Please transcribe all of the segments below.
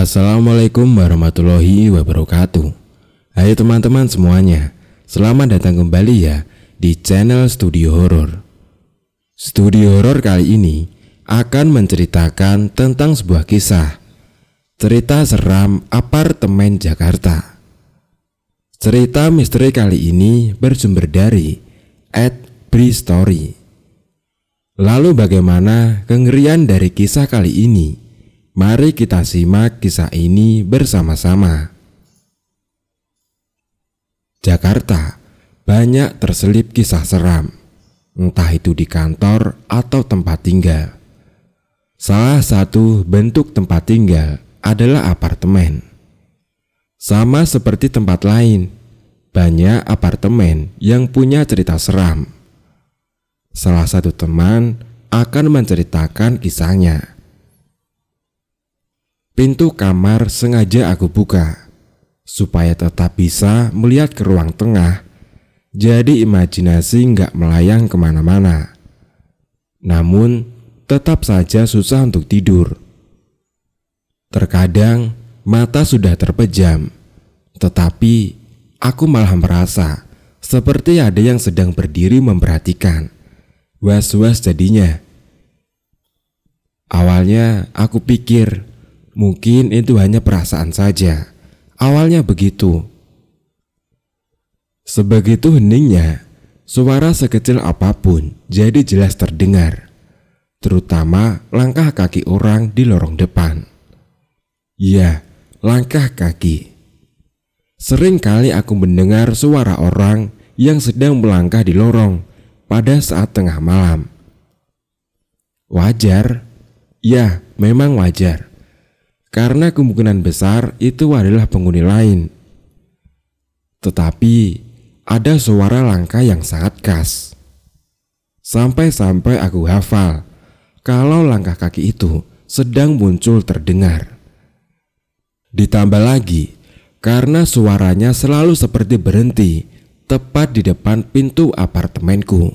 Assalamualaikum warahmatullahi wabarakatuh Hai teman-teman semuanya Selamat datang kembali ya di channel Studio Horor Studio Horor kali ini akan menceritakan tentang sebuah kisah Cerita seram apartemen Jakarta Cerita misteri kali ini bersumber dari Ed Story. Lalu bagaimana kengerian dari kisah kali ini? Mari kita simak kisah ini bersama-sama. Jakarta banyak terselip kisah seram, entah itu di kantor atau tempat tinggal. Salah satu bentuk tempat tinggal adalah apartemen. Sama seperti tempat lain, banyak apartemen yang punya cerita seram. Salah satu teman akan menceritakan kisahnya. Pintu kamar sengaja aku buka supaya tetap bisa melihat ke ruang tengah. Jadi imajinasi nggak melayang ke mana-mana. Namun tetap saja susah untuk tidur. Terkadang mata sudah terpejam, tetapi aku malah merasa seperti ada yang sedang berdiri memperhatikan. Was-was jadinya. Awalnya aku pikir Mungkin itu hanya perasaan saja. Awalnya begitu. Sebegitu heningnya, suara sekecil apa pun jadi jelas terdengar, terutama langkah kaki orang di lorong depan. Ya, langkah kaki. Sering kali aku mendengar suara orang yang sedang melangkah di lorong pada saat tengah malam. Wajar? Ya, memang wajar karena kemungkinan besar itu adalah penghuni lain. Tetapi ada suara langkah yang sangat khas. Sampai-sampai aku hafal kalau langkah kaki itu sedang muncul terdengar. Ditambah lagi, karena suaranya selalu seperti berhenti tepat di depan pintu apartemenku.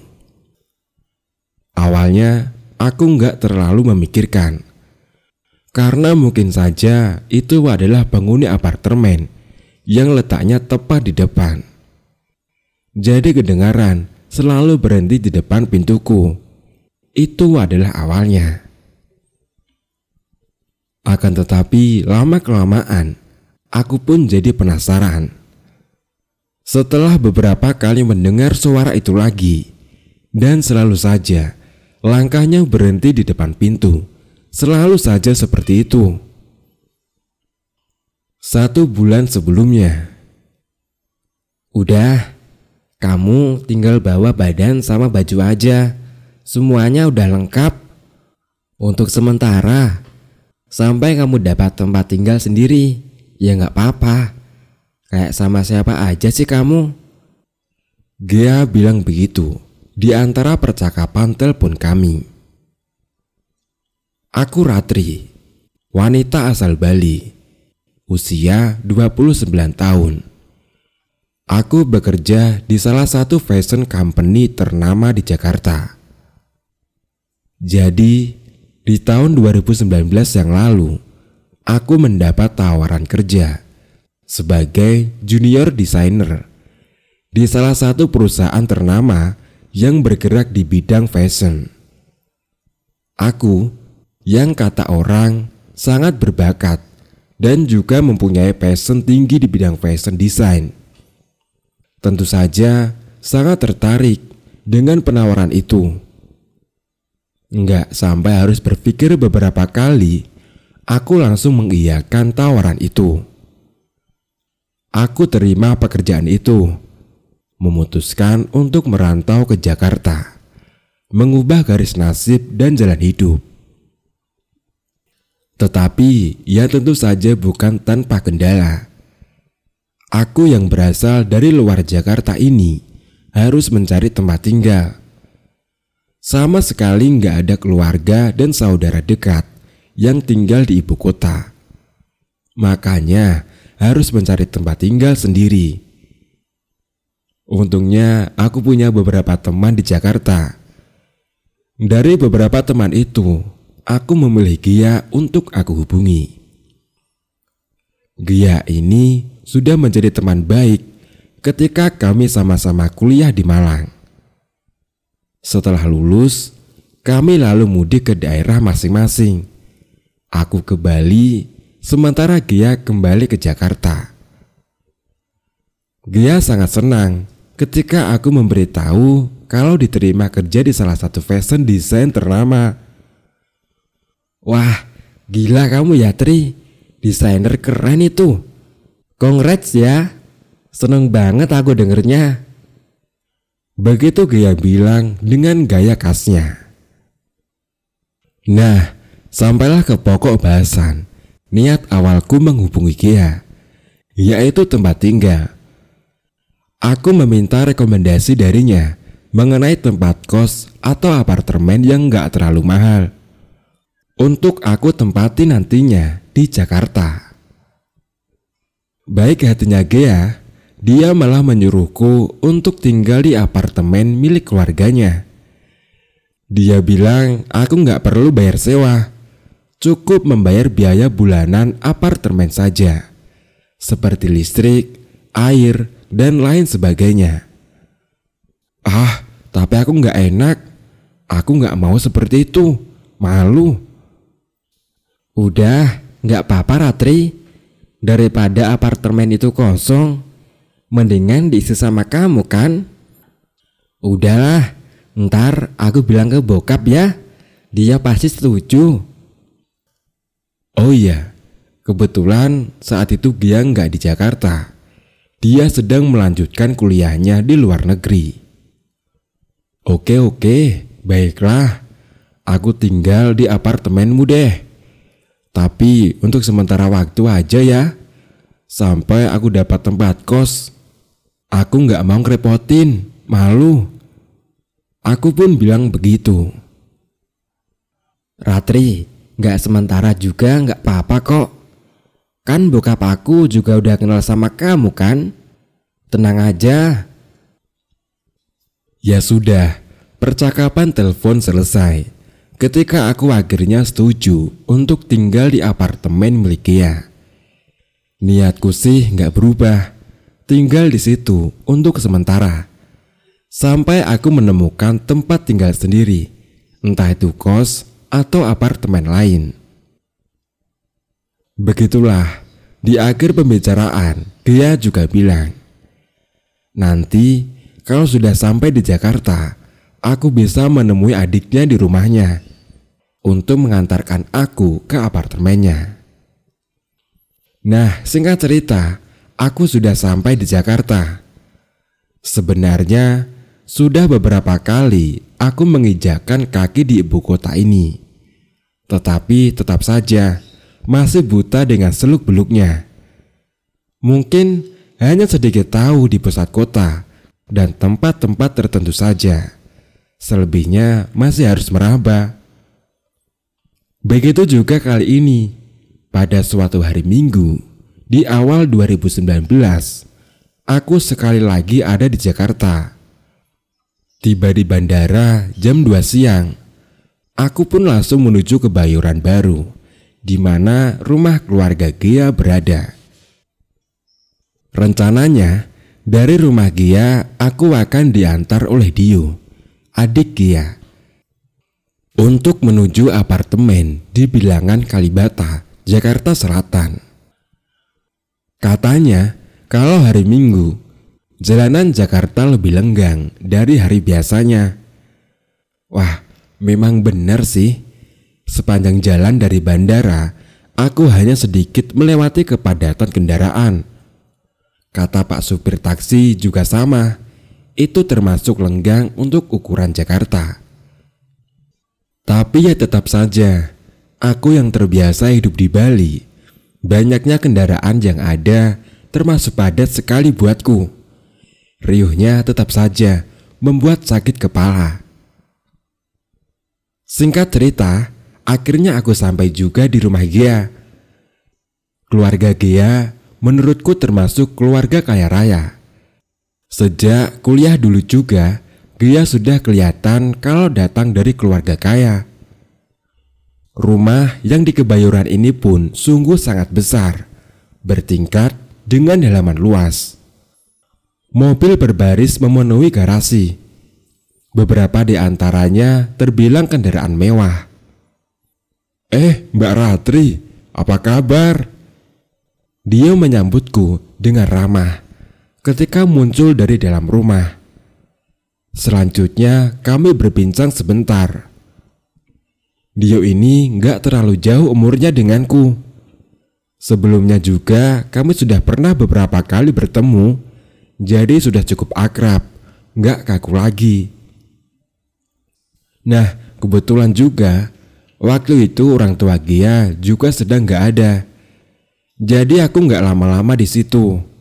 Awalnya, aku nggak terlalu memikirkan karena mungkin saja itu adalah penghuni apartemen yang letaknya tepat di depan. Jadi kedengaran selalu berhenti di depan pintuku. Itu adalah awalnya. Akan tetapi lama-kelamaan aku pun jadi penasaran. Setelah beberapa kali mendengar suara itu lagi, dan selalu saja langkahnya berhenti di depan pintu Selalu saja seperti itu. Satu bulan sebelumnya, udah, kamu tinggal bawa badan sama baju aja. Semuanya udah lengkap. Untuk sementara, sampai kamu dapat tempat tinggal sendiri, ya nggak apa-apa. Kayak sama siapa aja sih kamu? Gea bilang begitu di antara percakapan telepon kami. Aku Ratri, wanita asal Bali, usia 29 tahun. Aku bekerja di salah satu fashion company ternama di Jakarta. Jadi, di tahun 2019 yang lalu, aku mendapat tawaran kerja sebagai junior designer di salah satu perusahaan ternama yang bergerak di bidang fashion. Aku yang kata orang sangat berbakat dan juga mempunyai passion tinggi di bidang fashion design. Tentu saja sangat tertarik dengan penawaran itu. Enggak sampai harus berpikir beberapa kali, aku langsung mengiyakan tawaran itu. Aku terima pekerjaan itu, memutuskan untuk merantau ke Jakarta, mengubah garis nasib dan jalan hidup. Tetapi ya tentu saja bukan tanpa kendala. Aku yang berasal dari luar Jakarta ini harus mencari tempat tinggal. Sama sekali nggak ada keluarga dan saudara dekat yang tinggal di ibu kota. Makanya harus mencari tempat tinggal sendiri. Untungnya aku punya beberapa teman di Jakarta. Dari beberapa teman itu, aku memilih Gia untuk aku hubungi. Gia ini sudah menjadi teman baik ketika kami sama-sama kuliah di Malang. Setelah lulus, kami lalu mudik ke daerah masing-masing. Aku ke Bali, sementara Gia kembali ke Jakarta. Gia sangat senang ketika aku memberitahu kalau diterima kerja di salah satu fashion design ternama. Wah, gila kamu ya Tri, desainer keren itu. Congrats ya, seneng banget aku dengernya. Begitu Gia bilang dengan gaya khasnya. Nah, sampailah ke pokok bahasan. Niat awalku menghubungi Gia, yaitu tempat tinggal. Aku meminta rekomendasi darinya mengenai tempat kos atau apartemen yang gak terlalu mahal. Untuk aku tempati nantinya di Jakarta. Baik hatinya Gia, dia malah menyuruhku untuk tinggal di apartemen milik keluarganya. Dia bilang aku nggak perlu bayar sewa, cukup membayar biaya bulanan apartemen saja, seperti listrik, air, dan lain sebagainya. Ah, tapi aku nggak enak. Aku nggak mau seperti itu. Malu. Udah, nggak apa-apa Ratri. Daripada apartemen itu kosong, mendingan diisi sama kamu kan? Udahlah, Ntar aku bilang ke bokap ya. Dia pasti setuju. Oh iya, kebetulan saat itu Gia nggak di Jakarta. Dia sedang melanjutkan kuliahnya di luar negeri. Oke oke, baiklah. Aku tinggal di apartemenmu deh. Tapi untuk sementara waktu aja ya. Sampai aku dapat tempat kos. Aku nggak mau ngerepotin, malu. Aku pun bilang begitu. Ratri, gak sementara juga gak apa-apa kok. Kan bokap aku juga udah kenal sama kamu kan? Tenang aja. Ya sudah, percakapan telepon selesai. Ketika aku akhirnya setuju untuk tinggal di apartemen milik Kia. Niatku sih gak berubah, tinggal di situ untuk sementara sampai aku menemukan tempat tinggal sendiri, entah itu kos atau apartemen lain. Begitulah, di akhir pembicaraan, dia juga bilang, Nanti kalau sudah sampai di Jakarta, aku bisa menemui adiknya di rumahnya untuk mengantarkan aku ke apartemennya. Nah, singkat cerita, aku sudah sampai di Jakarta. Sebenarnya, sudah beberapa kali aku mengijakan kaki di ibu kota ini. Tetapi tetap saja masih buta dengan seluk-beluknya. Mungkin hanya sedikit tahu di pusat kota dan tempat-tempat tertentu saja. Selebihnya masih harus meraba. Begitu juga kali ini, pada suatu hari Minggu di awal 2019, aku sekali lagi ada di Jakarta Tiba di bandara jam 2 siang. Aku pun langsung menuju ke Bayoran Baru, di mana rumah keluarga Gia berada. Rencananya, dari rumah Gia aku akan diantar oleh Dio, adik Gia, untuk menuju apartemen di bilangan Kalibata, Jakarta Selatan. Katanya, kalau hari Minggu Jalanan Jakarta lebih lenggang dari hari biasanya. Wah, memang benar sih. Sepanjang jalan dari bandara, aku hanya sedikit melewati kepadatan kendaraan. Kata Pak supir taksi juga sama. Itu termasuk lenggang untuk ukuran Jakarta. Tapi ya tetap saja, aku yang terbiasa hidup di Bali, banyaknya kendaraan yang ada termasuk padat sekali buatku. Riuhnya tetap saja membuat sakit kepala. Singkat cerita, akhirnya aku sampai juga di rumah Gia. Keluarga Gia menurutku termasuk keluarga kaya raya. Sejak kuliah dulu juga, Gia sudah kelihatan kalau datang dari keluarga kaya. Rumah yang di Kebayoran ini pun sungguh sangat besar, bertingkat dengan halaman luas. Mobil berbaris memenuhi garasi. Beberapa di antaranya terbilang kendaraan mewah. Eh, Mbak Ratri, apa kabar? Dia menyambutku dengan ramah ketika muncul dari dalam rumah. Selanjutnya kami berbincang sebentar. Dio ini nggak terlalu jauh umurnya denganku. Sebelumnya juga kami sudah pernah beberapa kali bertemu, jadi sudah cukup akrab, nggak kaku lagi. Nah, kebetulan juga waktu itu orang tua Gia juga sedang nggak ada. Jadi aku nggak lama-lama di situ.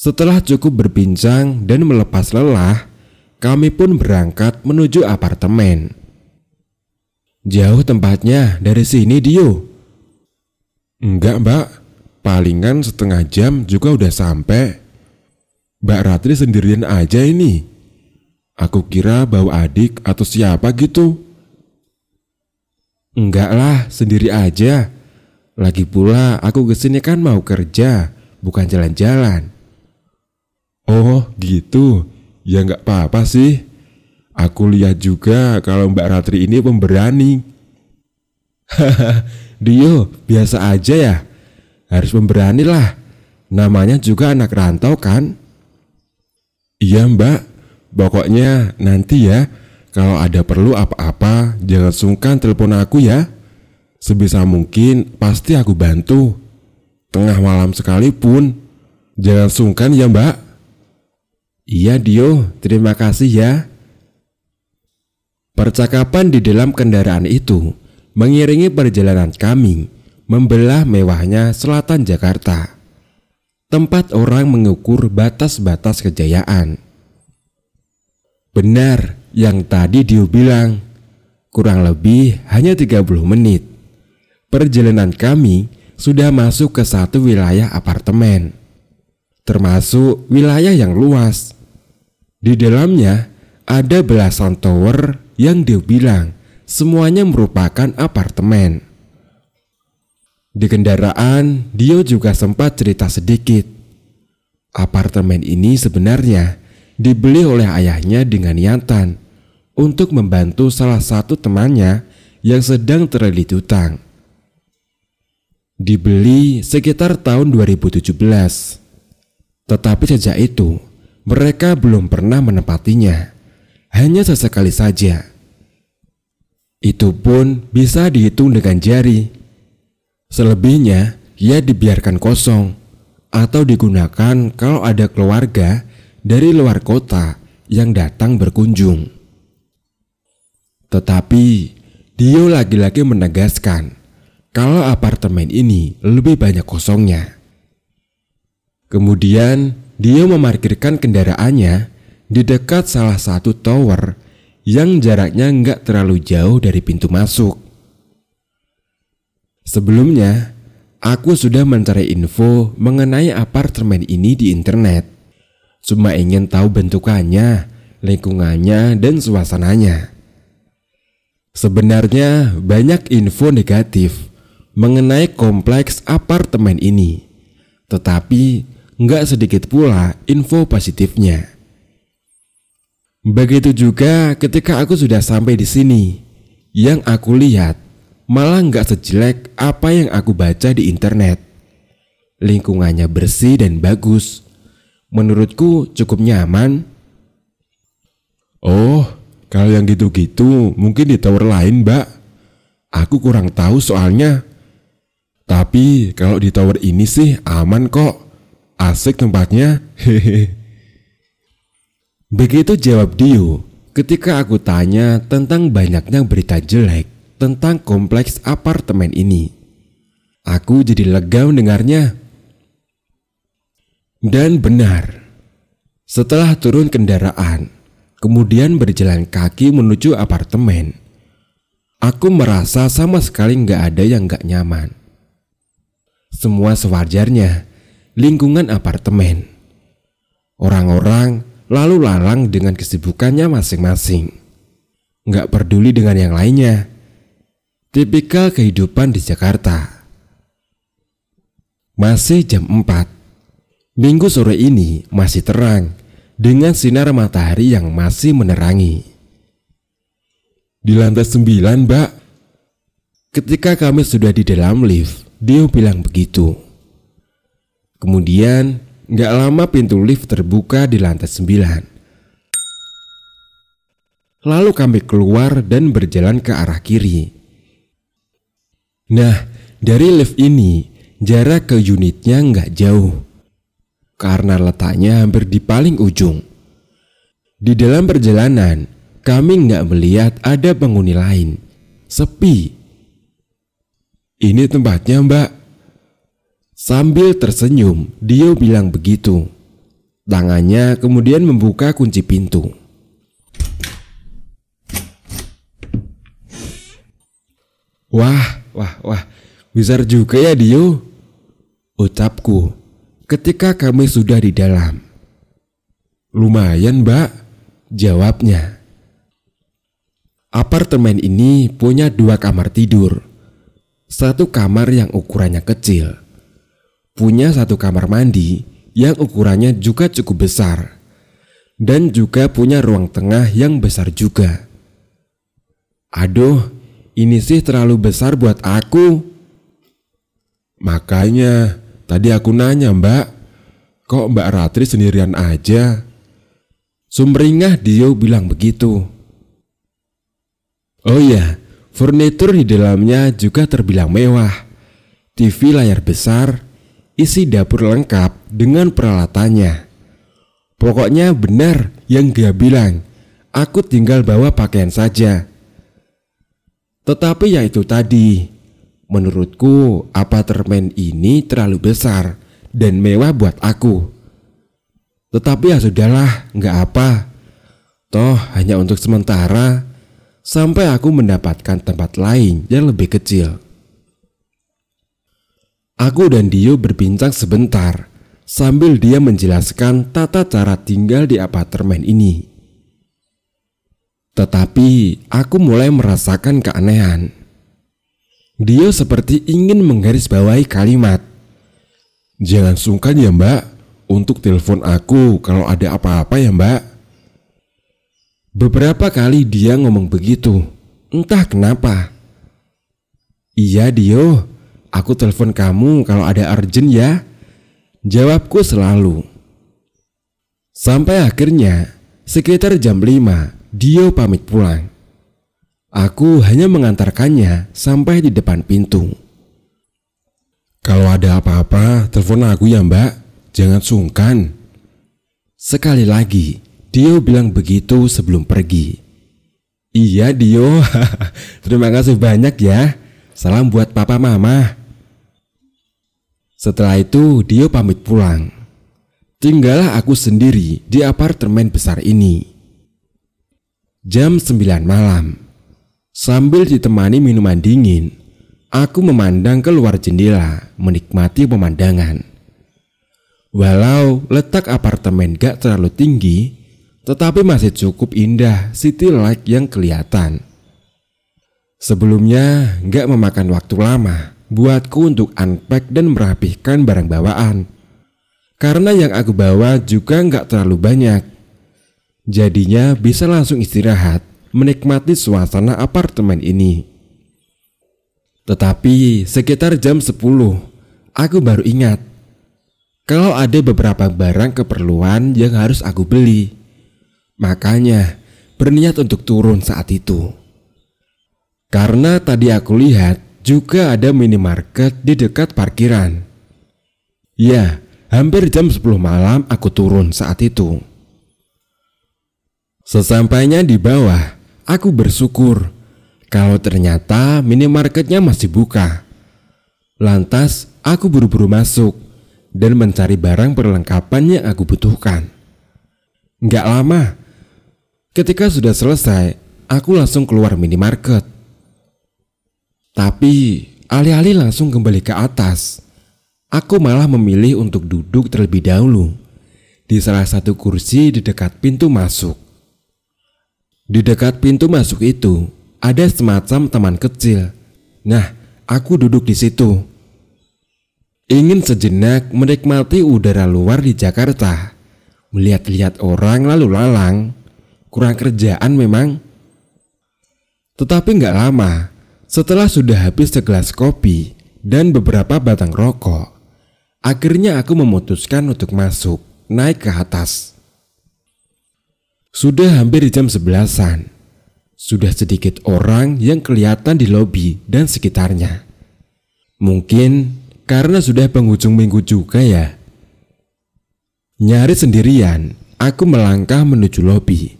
Setelah cukup berbincang dan melepas lelah, kami pun berangkat menuju apartemen. Jauh tempatnya dari sini Dio. Enggak mbak, palingan setengah jam juga udah sampai. Mbak Ratri sendirian aja ini. Aku kira bawa adik atau siapa gitu. Enggak lah, sendiri aja. Lagi pula aku ke sini kan mau kerja, bukan jalan-jalan. Oh gitu, ya nggak apa-apa sih. Aku lihat juga kalau Mbak Ratri ini pemberani. Hahaha, Dio, biasa aja ya. Harus pemberani lah. Namanya juga anak rantau kan? Iya mbak, pokoknya nanti ya kalau ada perlu apa-apa jangan sungkan telepon aku ya. Sebisa mungkin pasti aku bantu. Tengah malam sekalipun, jangan sungkan ya mbak. Iya Dio, terima kasih ya. Percakapan di dalam kendaraan itu mengiringi perjalanan kami membelah mewahnya selatan Jakarta. Tempat orang mengukur batas-batas kejayaan. Benar yang tadi Dio bilang, kurang lebih hanya 30 menit. Perjalanan kami sudah masuk ke satu wilayah apartemen, termasuk wilayah yang luas. Di dalamnya ada belasan tower yang dia bilang semuanya merupakan apartemen. Di kendaraan, Dio juga sempat cerita sedikit. Apartemen ini sebenarnya dibeli oleh ayahnya dengan niatan untuk membantu salah satu temannya yang sedang terlilit utang. Dibeli sekitar tahun 2017. Tetapi sejak itu, mereka belum pernah menempatinya. Hanya sesekali saja. Itu pun bisa dihitung dengan jari. Selebihnya, ia dibiarkan kosong atau digunakan kalau ada keluarga dari luar kota yang datang berkunjung. Tetapi, Dio lagi-lagi menegaskan kalau apartemen ini lebih banyak kosongnya. Kemudian, dia memarkirkan kendaraannya di dekat salah satu tower yang jaraknya nggak terlalu jauh dari pintu masuk. Sebelumnya, aku sudah mencari info mengenai apartemen ini di internet. Cuma ingin tahu bentukannya, lingkungannya, dan suasananya. Sebenarnya banyak info negatif mengenai kompleks apartemen ini, tetapi nggak sedikit pula info positifnya. Begitu juga ketika aku sudah sampai di sini, yang aku lihat malah nggak sejelek apa yang aku baca di internet. Lingkungannya bersih dan bagus. Menurutku cukup nyaman. Oh, kalau yang gitu-gitu mungkin di tower lain, Mbak. Aku kurang tahu soalnya. Tapi kalau di tower ini sih aman kok. Asik tempatnya. Hehehe. Begitu jawab Dio ketika aku tanya tentang banyaknya berita jelek tentang kompleks apartemen ini. Aku jadi lega mendengarnya. Dan benar, setelah turun kendaraan, kemudian berjalan kaki menuju apartemen, aku merasa sama sekali nggak ada yang nggak nyaman. Semua sewajarnya, lingkungan apartemen. Orang-orang lalu lalang dengan kesibukannya masing-masing. Nggak peduli dengan yang lainnya. Tipikal kehidupan di Jakarta. Masih jam 4. Minggu sore ini masih terang dengan sinar matahari yang masih menerangi. Di lantai 9, Mbak. Ketika kami sudah di dalam lift, dia bilang begitu. Kemudian, nggak lama pintu lift terbuka di lantai 9. Lalu kami keluar dan berjalan ke arah kiri. Nah, dari lift ini, jarak ke unitnya nggak jauh. Karena letaknya hampir di paling ujung. Di dalam perjalanan, kami nggak melihat ada penghuni lain. Sepi. Ini tempatnya mbak. Sambil tersenyum, dia bilang begitu. Tangannya kemudian membuka kunci pintu. Wah, wah, wah, besar juga ya Dio. Ucapku ketika kami sudah di dalam. Lumayan mbak, jawabnya. Apartemen ini punya dua kamar tidur. Satu kamar yang ukurannya kecil. Punya satu kamar mandi yang ukurannya juga cukup besar. Dan juga punya ruang tengah yang besar juga. Aduh, ini sih terlalu besar buat aku. Makanya tadi aku nanya mbak, kok mbak Ratri sendirian aja? Sumringah Dio bilang begitu. Oh iya, furnitur di dalamnya juga terbilang mewah. TV layar besar, isi dapur lengkap dengan peralatannya. Pokoknya benar yang dia bilang, aku tinggal bawa pakaian saja. Tetapi ya itu tadi, menurutku apartemen ini terlalu besar dan mewah buat aku. Tetapi ya sudahlah, nggak apa. Toh hanya untuk sementara, sampai aku mendapatkan tempat lain yang lebih kecil. Aku dan Dio berbincang sebentar sambil dia menjelaskan tata cara tinggal di apartemen ini. Tetapi aku mulai merasakan keanehan. Dia seperti ingin menggarisbawahi kalimat. Jangan sungkan ya mbak untuk telepon aku kalau ada apa-apa ya mbak. Beberapa kali dia ngomong begitu, entah kenapa. Iya Dio, aku telepon kamu kalau ada urgent ya. Jawabku selalu. Sampai akhirnya, sekitar jam 5, Dio pamit pulang. Aku hanya mengantarkannya sampai di depan pintu. Kalau ada apa-apa, telepon aku ya mbak. Jangan sungkan. Sekali lagi, Dio bilang begitu sebelum pergi. Iya Dio, terima kasih banyak ya. Salam buat papa mama. Setelah itu Dio pamit pulang. Tinggallah aku sendiri di apartemen besar ini. Jam 9 malam. Sambil ditemani minuman dingin, aku memandang keluar jendela menikmati pemandangan. Walau letak apartemen gak terlalu tinggi, tetapi masih cukup indah city light yang kelihatan. Sebelumnya gak memakan waktu lama buatku untuk unpack dan merapihkan barang bawaan. Karena yang aku bawa juga gak terlalu banyak. Jadinya bisa langsung istirahat menikmati suasana apartemen ini. Tetapi sekitar jam 10 aku baru ingat kalau ada beberapa barang keperluan yang harus aku beli. Makanya berniat untuk turun saat itu. Karena tadi aku lihat juga ada minimarket di dekat parkiran. Ya, hampir jam 10 malam aku turun saat itu. Sesampainya di bawah, aku bersyukur kalau ternyata minimarketnya masih buka. Lantas, aku buru-buru masuk dan mencari barang perlengkapan yang aku butuhkan. Gak lama, ketika sudah selesai, aku langsung keluar minimarket. Tapi, alih-alih langsung kembali ke atas, aku malah memilih untuk duduk terlebih dahulu di salah satu kursi di dekat pintu masuk. Di dekat pintu masuk itu ada semacam teman kecil. Nah, aku duduk di situ. Ingin sejenak menikmati udara luar di Jakarta. Melihat-lihat orang lalu lalang. Kurang kerjaan memang. Tetapi nggak lama, setelah sudah habis segelas kopi dan beberapa batang rokok, akhirnya aku memutuskan untuk masuk, naik ke atas. Sudah hampir jam sebelasan. Sudah sedikit orang yang kelihatan di lobi dan sekitarnya. Mungkin karena sudah penghujung minggu juga ya. Nyari sendirian, aku melangkah menuju lobi.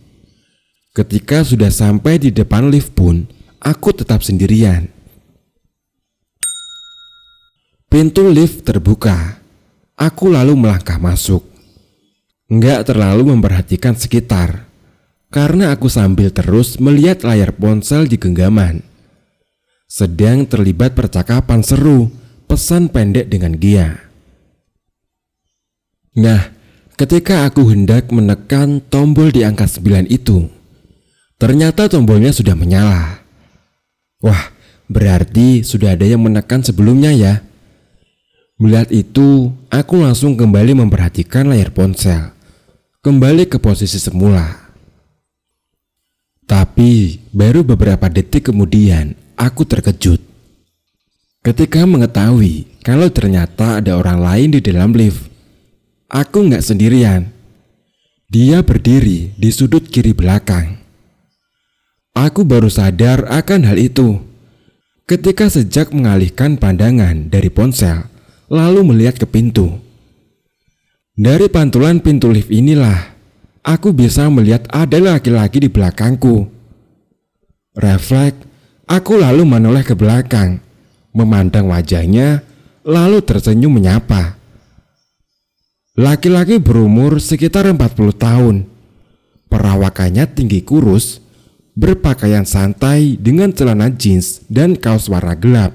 Ketika sudah sampai di depan lift pun, aku tetap sendirian. Pintu lift terbuka. Aku lalu melangkah masuk. Nggak terlalu memperhatikan sekitar karena aku sambil terus melihat layar ponsel di genggaman. Sedang terlibat percakapan seru, pesan pendek dengan Gia. Nah, ketika aku hendak menekan tombol di angka 9 itu, ternyata tombolnya sudah menyala. Wah, berarti sudah ada yang menekan sebelumnya ya. Melihat itu, aku langsung kembali memperhatikan layar ponsel kembali ke posisi semula. Tapi baru beberapa detik kemudian aku terkejut. Ketika mengetahui kalau ternyata ada orang lain di dalam lift, aku nggak sendirian. Dia berdiri di sudut kiri belakang. Aku baru sadar akan hal itu ketika sejak mengalihkan pandangan dari ponsel, lalu melihat ke pintu. Dari pantulan pintu lift inilah, aku bisa melihat ada laki-laki di belakangku. Refleks, aku lalu menoleh ke belakang, memandang wajahnya, lalu tersenyum menyapa. Laki-laki berumur sekitar 40 tahun. Perawakannya tinggi kurus, berpakaian santai dengan celana jeans dan kaos warna gelap.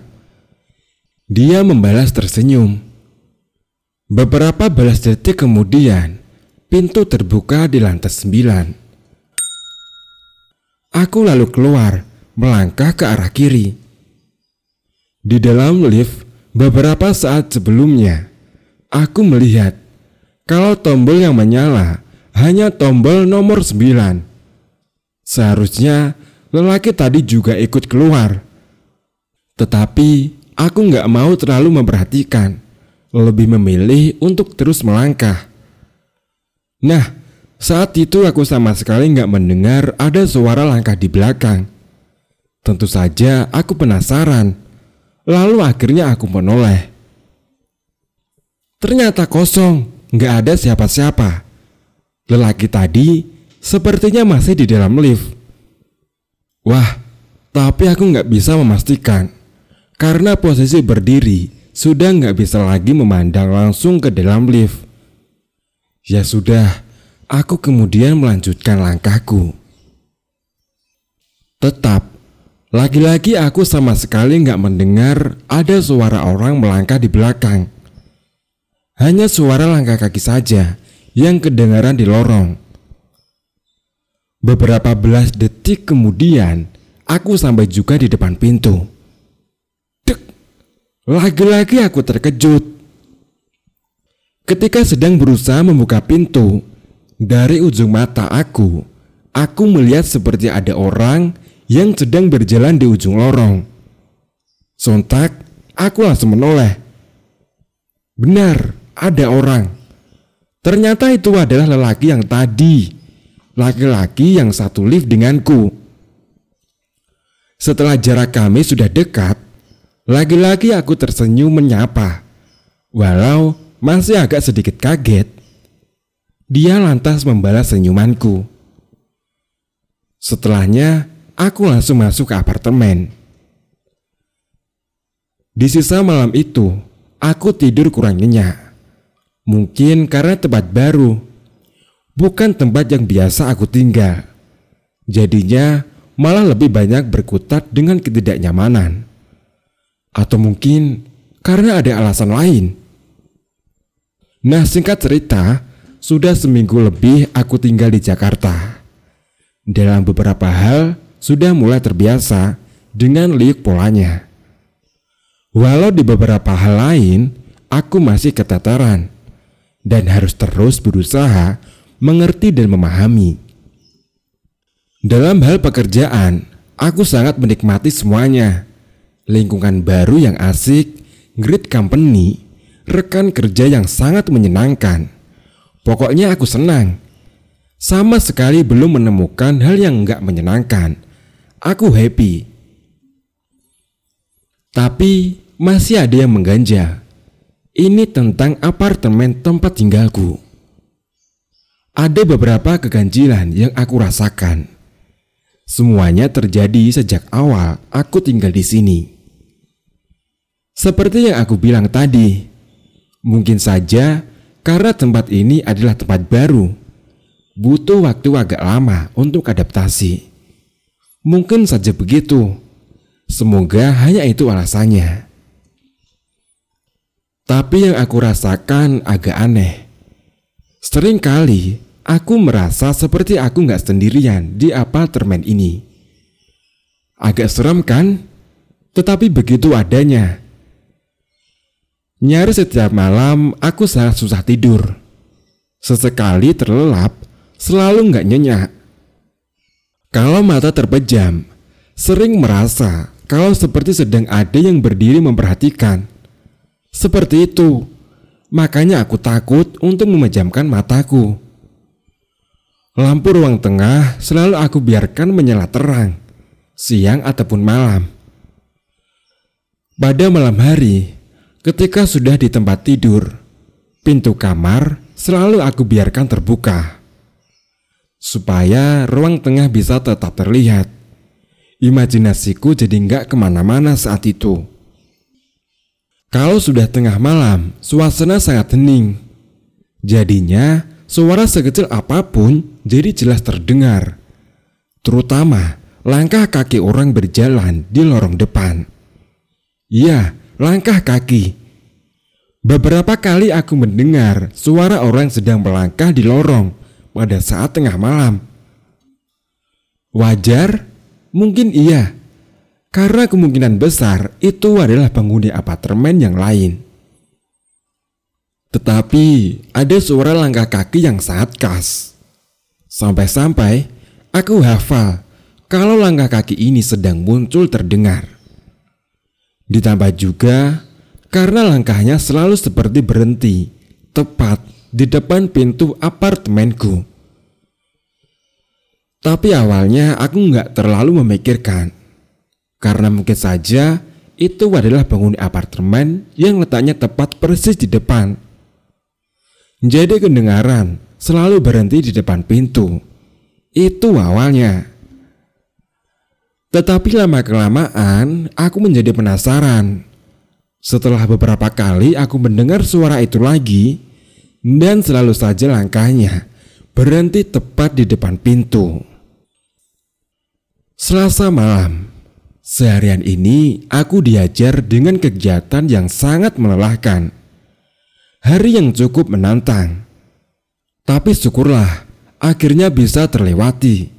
Dia membalas tersenyum. Beberapa balas detik kemudian, pintu terbuka di lantai sembilan. Aku lalu keluar, melangkah ke arah kiri. Di dalam lift, beberapa saat sebelumnya, aku melihat kalau tombol yang menyala hanya tombol nomor sembilan. Seharusnya lelaki tadi juga ikut keluar. Tetapi aku nggak mau terlalu memperhatikan lebih memilih untuk terus melangkah. Nah, saat itu aku sama sekali nggak mendengar ada suara langkah di belakang. Tentu saja aku penasaran. Lalu akhirnya aku menoleh. Ternyata kosong, nggak ada siapa-siapa. Lelaki tadi sepertinya masih di dalam lift. Wah, tapi aku nggak bisa memastikan karena posisi berdiri sudah nggak bisa lagi memandang langsung ke dalam lift. Ya sudah, aku kemudian melanjutkan langkahku. Tetap, lagi-lagi aku sama sekali nggak mendengar ada suara orang melangkah di belakang. Hanya suara langkah kaki saja yang kedengaran di lorong. Beberapa belas detik kemudian, aku sampai juga di depan pintu. Lagi-lagi aku terkejut. Ketika sedang berusaha membuka pintu, dari ujung mata aku, aku melihat seperti ada orang yang sedang berjalan di ujung lorong. Sontak, aku langsung menoleh. Benar, ada orang. Ternyata itu adalah lelaki yang tadi, laki-laki yang satu lift denganku. Setelah jarak kami sudah dekat, lagi-lagi aku tersenyum menyapa. Walau masih agak sedikit kaget, dia lantas membalas senyumanku. Setelahnya, aku langsung masuk ke apartemen. Di sisa malam itu, aku tidur kurang nyenyak. Mungkin karena tempat baru, bukan tempat yang biasa aku tinggal. Jadinya malah lebih banyak berkutat dengan ketidaknyamanan. Atau mungkin karena ada alasan lain. Nah singkat cerita, sudah seminggu lebih aku tinggal di Jakarta. Dalam beberapa hal, sudah mulai terbiasa dengan liuk polanya. Walau di beberapa hal lain, aku masih keteteran dan harus terus berusaha mengerti dan memahami. Dalam hal pekerjaan, aku sangat menikmati semuanya. Lingkungan baru yang asik, great company, rekan kerja yang sangat menyenangkan. Pokoknya aku senang. Sama sekali belum menemukan hal yang enggak menyenangkan. Aku happy. Tapi masih ada yang mengganjal. Ini tentang apartemen tempat tinggalku. Ada beberapa keganjilan yang aku rasakan. Semuanya terjadi sejak awal aku tinggal di sini. Seperti yang aku bilang tadi, mungkin saja karena tempat ini adalah tempat baru, butuh waktu agak lama untuk adaptasi. Mungkin saja begitu. Semoga hanya itu alasannya. Tapi yang aku rasakan agak aneh. Sering kali aku merasa seperti aku nggak sendirian di apartemen ini. Agak serem kan? Tetapi begitu adanya. Nyaris setiap malam aku sangat susah tidur. Sesekali terlelap, selalu nggak nyenyak. Kalau mata terpejam, sering merasa kalau seperti sedang ada yang berdiri memperhatikan. Seperti itu. Makanya aku takut untuk memejamkan mataku. Lampu ruang tengah selalu aku biarkan menyala terang, siang ataupun malam. Pada malam hari, ketika sudah di tempat tidur, pintu kamar selalu aku biarkan terbuka. Supaya ruang tengah bisa tetap terlihat. Imajinasiku jadi nggak ke mana-mana saat itu. Kalau sudah tengah malam, suasana sangat hening. Jadinya, suara sekecil apa pun jadi jelas terdengar. Terutama langkah kaki orang berjalan di lorong depan. Ya, langkah kaki. Beberapa kali aku mendengar suara orang sedang melangkah di lorong pada saat tengah malam. Wajar? Mungkin iya. Karena kemungkinan besar itu adalah penghuni apartemen yang lain. Tetapi ada suara langkah kaki yang sangat khas. Sampai-sampai aku hafal kalau langkah kaki ini sedang muncul terdengar. Ditambah juga karena langkahnya selalu seperti berhenti tepat di depan pintu apartemenku. Tapi awalnya aku nggak terlalu memikirkan karena mungkin saja itu adalah penghuni apartemen yang letaknya tepat persis di depan. Jadi kedengaran selalu berhenti di depan pintu. Itu awalnya. Tetapi lama-kelamaan aku menjadi penasaran. Setelah beberapa kali aku mendengar suara itu lagi, dan selalu saja langkahnya berhenti tepat di depan pintu. Selasa malam, Seharian ini aku diajar dengan kegiatan yang sangat melelahkan. Hari yang cukup menantang. Tapi syukurlah akhirnya bisa terlewati.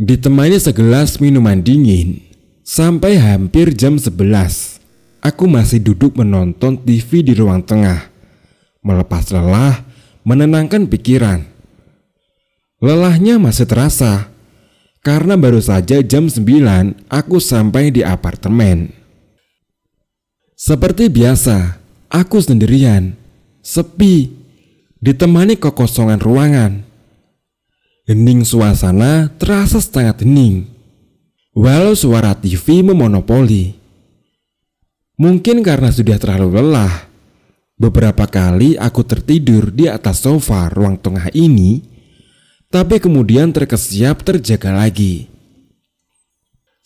Ditemani segelas minuman dingin, sampai hampir jam 11, aku masih duduk menonton TV di ruang tengah. Melepas lelah, menenangkan pikiran. Lelahnya masih terasa karena baru saja jam 9 aku sampai di apartemen. Seperti biasa, aku sendirian, sepi, ditemani kekosongan ruangan. Hening suasana terasa sangat hening. Walau suara TV memonopoli. Mungkin karena sudah terlalu lelah, beberapa kali aku tertidur di atas sofa ruang tengah ini tapi kemudian terkesiap terjaga lagi.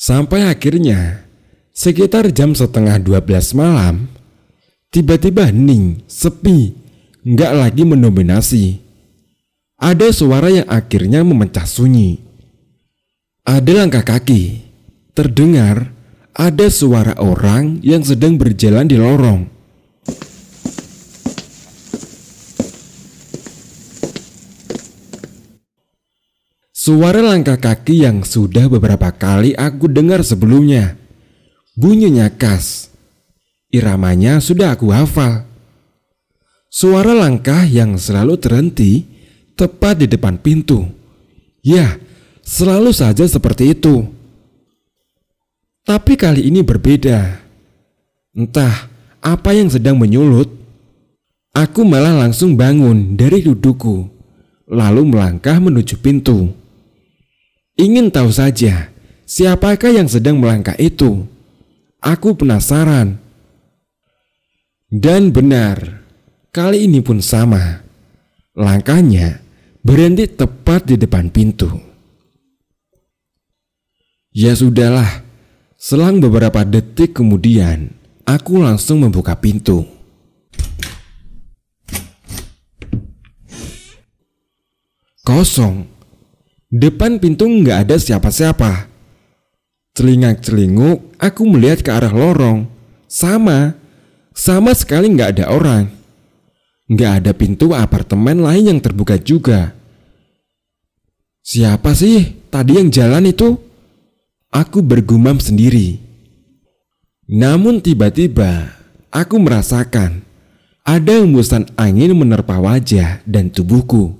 Sampai akhirnya, sekitar jam setengah 12 malam, tiba-tiba hening, sepi, nggak lagi mendominasi. Ada suara yang akhirnya memecah sunyi. Ada langkah kaki, terdengar ada suara orang yang sedang berjalan di lorong. Suara langkah kaki yang sudah beberapa kali aku dengar sebelumnya. Bunyinya khas. Iramanya sudah aku hafal. Suara langkah yang selalu terhenti tepat di depan pintu. Ya, selalu saja seperti itu. Tapi kali ini berbeda. Entah apa yang sedang menyulut. Aku malah langsung bangun dari dudukku, lalu melangkah menuju pintu. Ingin tahu saja siapakah yang sedang melangkah itu. Aku penasaran. Dan benar, Kali ini pun sama. Langkahnya berhenti tepat di depan pintu. Ya sudahlah, selang beberapa detik kemudian, aku langsung membuka pintu. Kosong. Depan pintu nggak ada siapa-siapa. Celingak-celinguk, aku melihat ke arah lorong. Sama, sama sekali nggak ada orang. Nggak ada pintu apartemen lain yang terbuka juga. Siapa sih tadi yang jalan itu? Aku bergumam sendiri. Namun tiba-tiba aku merasakan ada hembusan angin menerpa wajah dan tubuhku.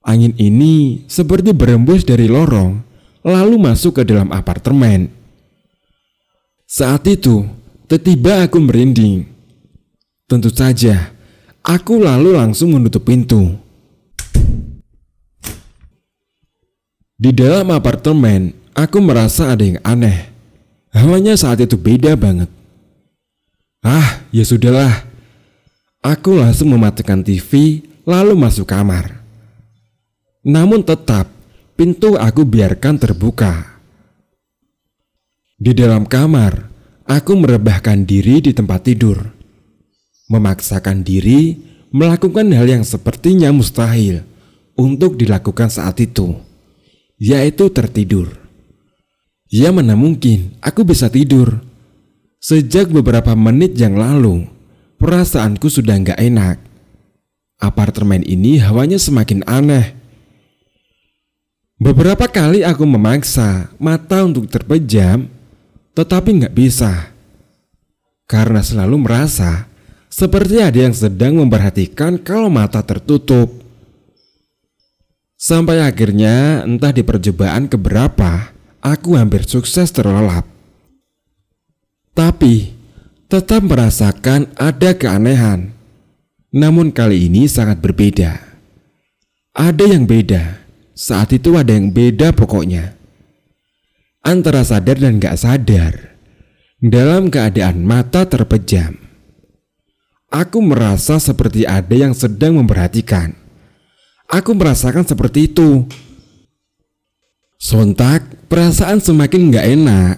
Angin ini seperti berembus dari lorong lalu masuk ke dalam apartemen. Saat itu, tiba-tiba aku merinding. Tentu saja, Aku lalu langsung menutup pintu. Di dalam apartemen, aku merasa ada yang aneh. Hawanya saat itu beda banget. Ah, ya sudahlah. Aku langsung mematikan TV lalu masuk kamar. Namun tetap, pintu aku biarkan terbuka. Di dalam kamar, aku merebahkan diri di tempat tidur memaksakan diri melakukan hal yang sepertinya mustahil untuk dilakukan saat itu, yaitu tertidur. Ya mana mungkin aku bisa tidur. Sejak beberapa menit yang lalu, perasaanku sudah nggak enak. Apartemen ini hawanya semakin aneh. Beberapa kali aku memaksa mata untuk terpejam, tetapi nggak bisa. Karena selalu merasa seperti ada yang sedang memperhatikan kalau mata tertutup. Sampai akhirnya entah di percobaan keberapa, aku hampir sukses terlelap. Tapi tetap merasakan ada keanehan. Namun kali ini sangat berbeda. Ada yang beda. Saat itu ada yang beda pokoknya. Antara sadar dan gak sadar. Dalam keadaan mata terpejam. Aku merasa seperti ada yang sedang memperhatikan. Aku merasakan seperti itu. Sontak, perasaan semakin gak enak.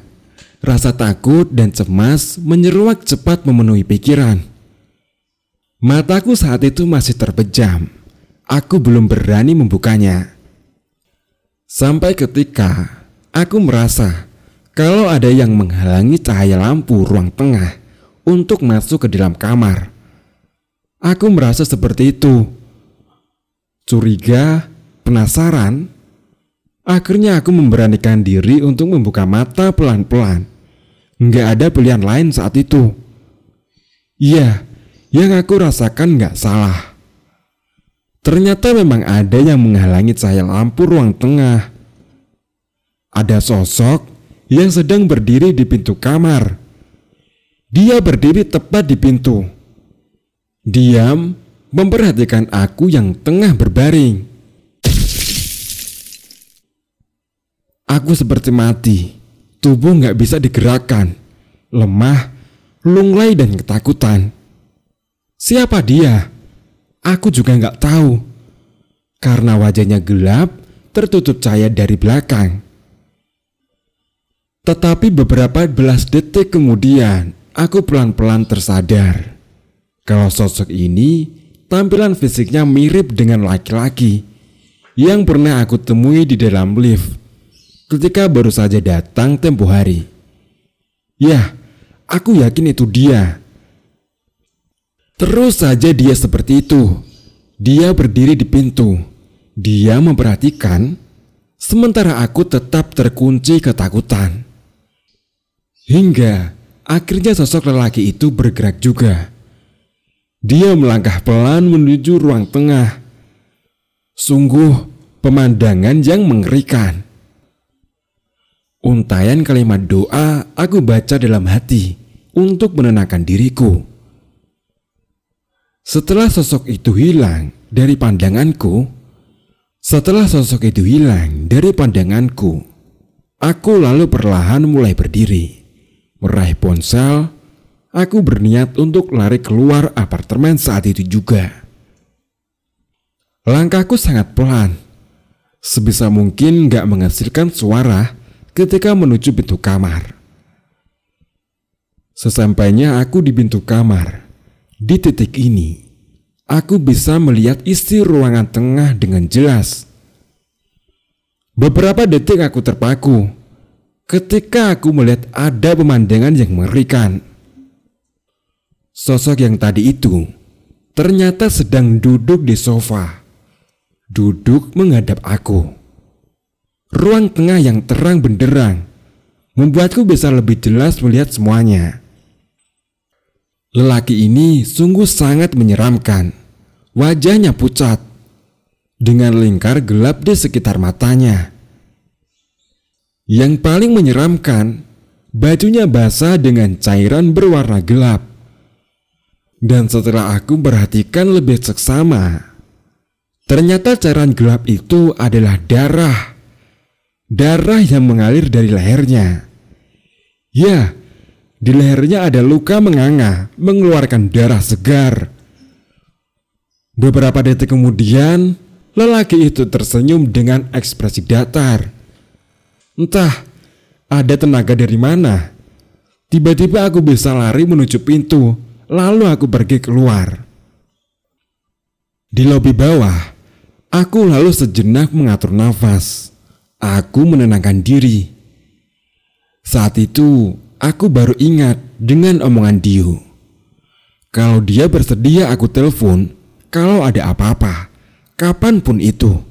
Rasa takut dan cemas menyeruak cepat memenuhi pikiran. Mataku saat itu masih terpejam. Aku belum berani membukanya. Sampai ketika aku merasa kalau ada yang menghalangi cahaya lampu ruang tengah untuk masuk ke dalam kamar. Aku merasa seperti itu. Curiga, penasaran. Akhirnya aku memberanikan diri untuk membuka mata pelan-pelan. Nggak ada pilihan lain saat itu. Iya, yang aku rasakan nggak salah. Ternyata memang ada yang menghalangi cahaya lampu ruang tengah. Ada sosok yang sedang berdiri di pintu kamar. Dia berdiri tepat di pintu Diam memperhatikan aku yang tengah berbaring. Aku seperti mati, tubuh nggak bisa digerakkan, lemah, lunglai dan ketakutan. Siapa dia? Aku juga nggak tahu. Karena wajahnya gelap, tertutup cahaya dari belakang. Tetapi beberapa belas detik kemudian, aku pelan-pelan tersadar. Kalau sosok ini tampilan fisiknya mirip dengan laki-laki yang pernah aku temui di dalam lift ketika baru saja datang tempo hari. Ya, aku yakin itu dia. Terus saja dia seperti itu. Dia berdiri di pintu. Dia memperhatikan, sementara aku tetap terkunci ketakutan. Hingga akhirnya sosok lelaki itu bergerak juga. Dia melangkah pelan menuju ruang tengah. Sungguh pemandangan yang mengerikan. Untayan kalimat doa aku baca dalam hati untuk menenangkan diriku. Setelah sosok itu hilang dari pandanganku, setelah sosok itu hilang dari pandanganku, aku lalu perlahan mulai berdiri, meraih ponsel. Aku berniat untuk lari keluar apartemen saat itu juga. Langkahku sangat pelan, sebisa mungkin gak menghasilkan suara ketika menuju pintu kamar. Sesampainya aku di pintu kamar, di titik ini, aku bisa melihat isi ruangan tengah dengan jelas. Beberapa detik aku terpaku ketika aku melihat ada pemandangan yang mengerikan. Sosok yang tadi itu ternyata sedang duduk di sofa, duduk menghadap aku. Ruang tengah yang terang benderang membuatku bisa lebih jelas melihat semuanya. Lelaki ini sungguh sangat menyeramkan. Wajahnya pucat, dengan lingkar gelap di sekitar matanya. Yang paling menyeramkan, bajunya basah dengan cairan berwarna gelap. Dan setelah aku perhatikan lebih seksama, ternyata cairan gelap itu adalah darah. Darah yang mengalir dari lehernya. Ya, di lehernya ada luka menganga, mengeluarkan darah segar. Beberapa detik kemudian, lelaki itu tersenyum dengan ekspresi datar. Entah ada tenaga dari mana. Tiba-tiba aku bisa lari menuju pintu, lalu aku pergi keluar. Di lobi bawah, aku lalu sejenak mengatur nafas. Aku menenangkan diri. Saat itu, Aku baru ingat dengan omongan Dio. Kalau dia bersedia aku telepon kalau ada apa-apa, kapan pun itu.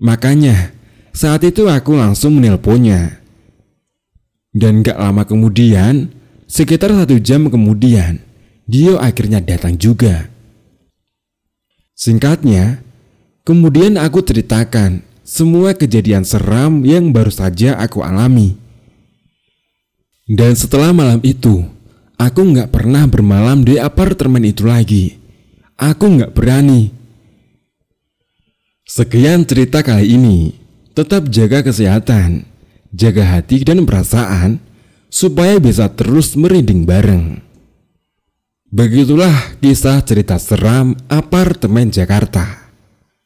Makanya saat itu aku langsung menelponnya. Dan gak lama kemudian, sekitar satu jam kemudian, Dio akhirnya datang juga. Singkatnya, kemudian aku ceritakan semua kejadian seram yang baru saja aku alami. Dan setelah malam itu, aku nggak pernah bermalam di apartemen itu lagi. Aku nggak berani. Sekian cerita kali ini. Tetap jaga kesehatan, jaga hati dan perasaan, supaya bisa terus merinding bareng. Begitulah kisah cerita seram apartemen Jakarta.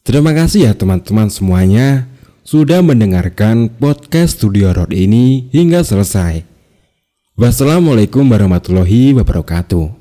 Terima kasih ya teman-teman semuanya sudah mendengarkan podcast Studio Road ini hingga selesai. Wassalamualaikum warahmatullahi wabarakatuh.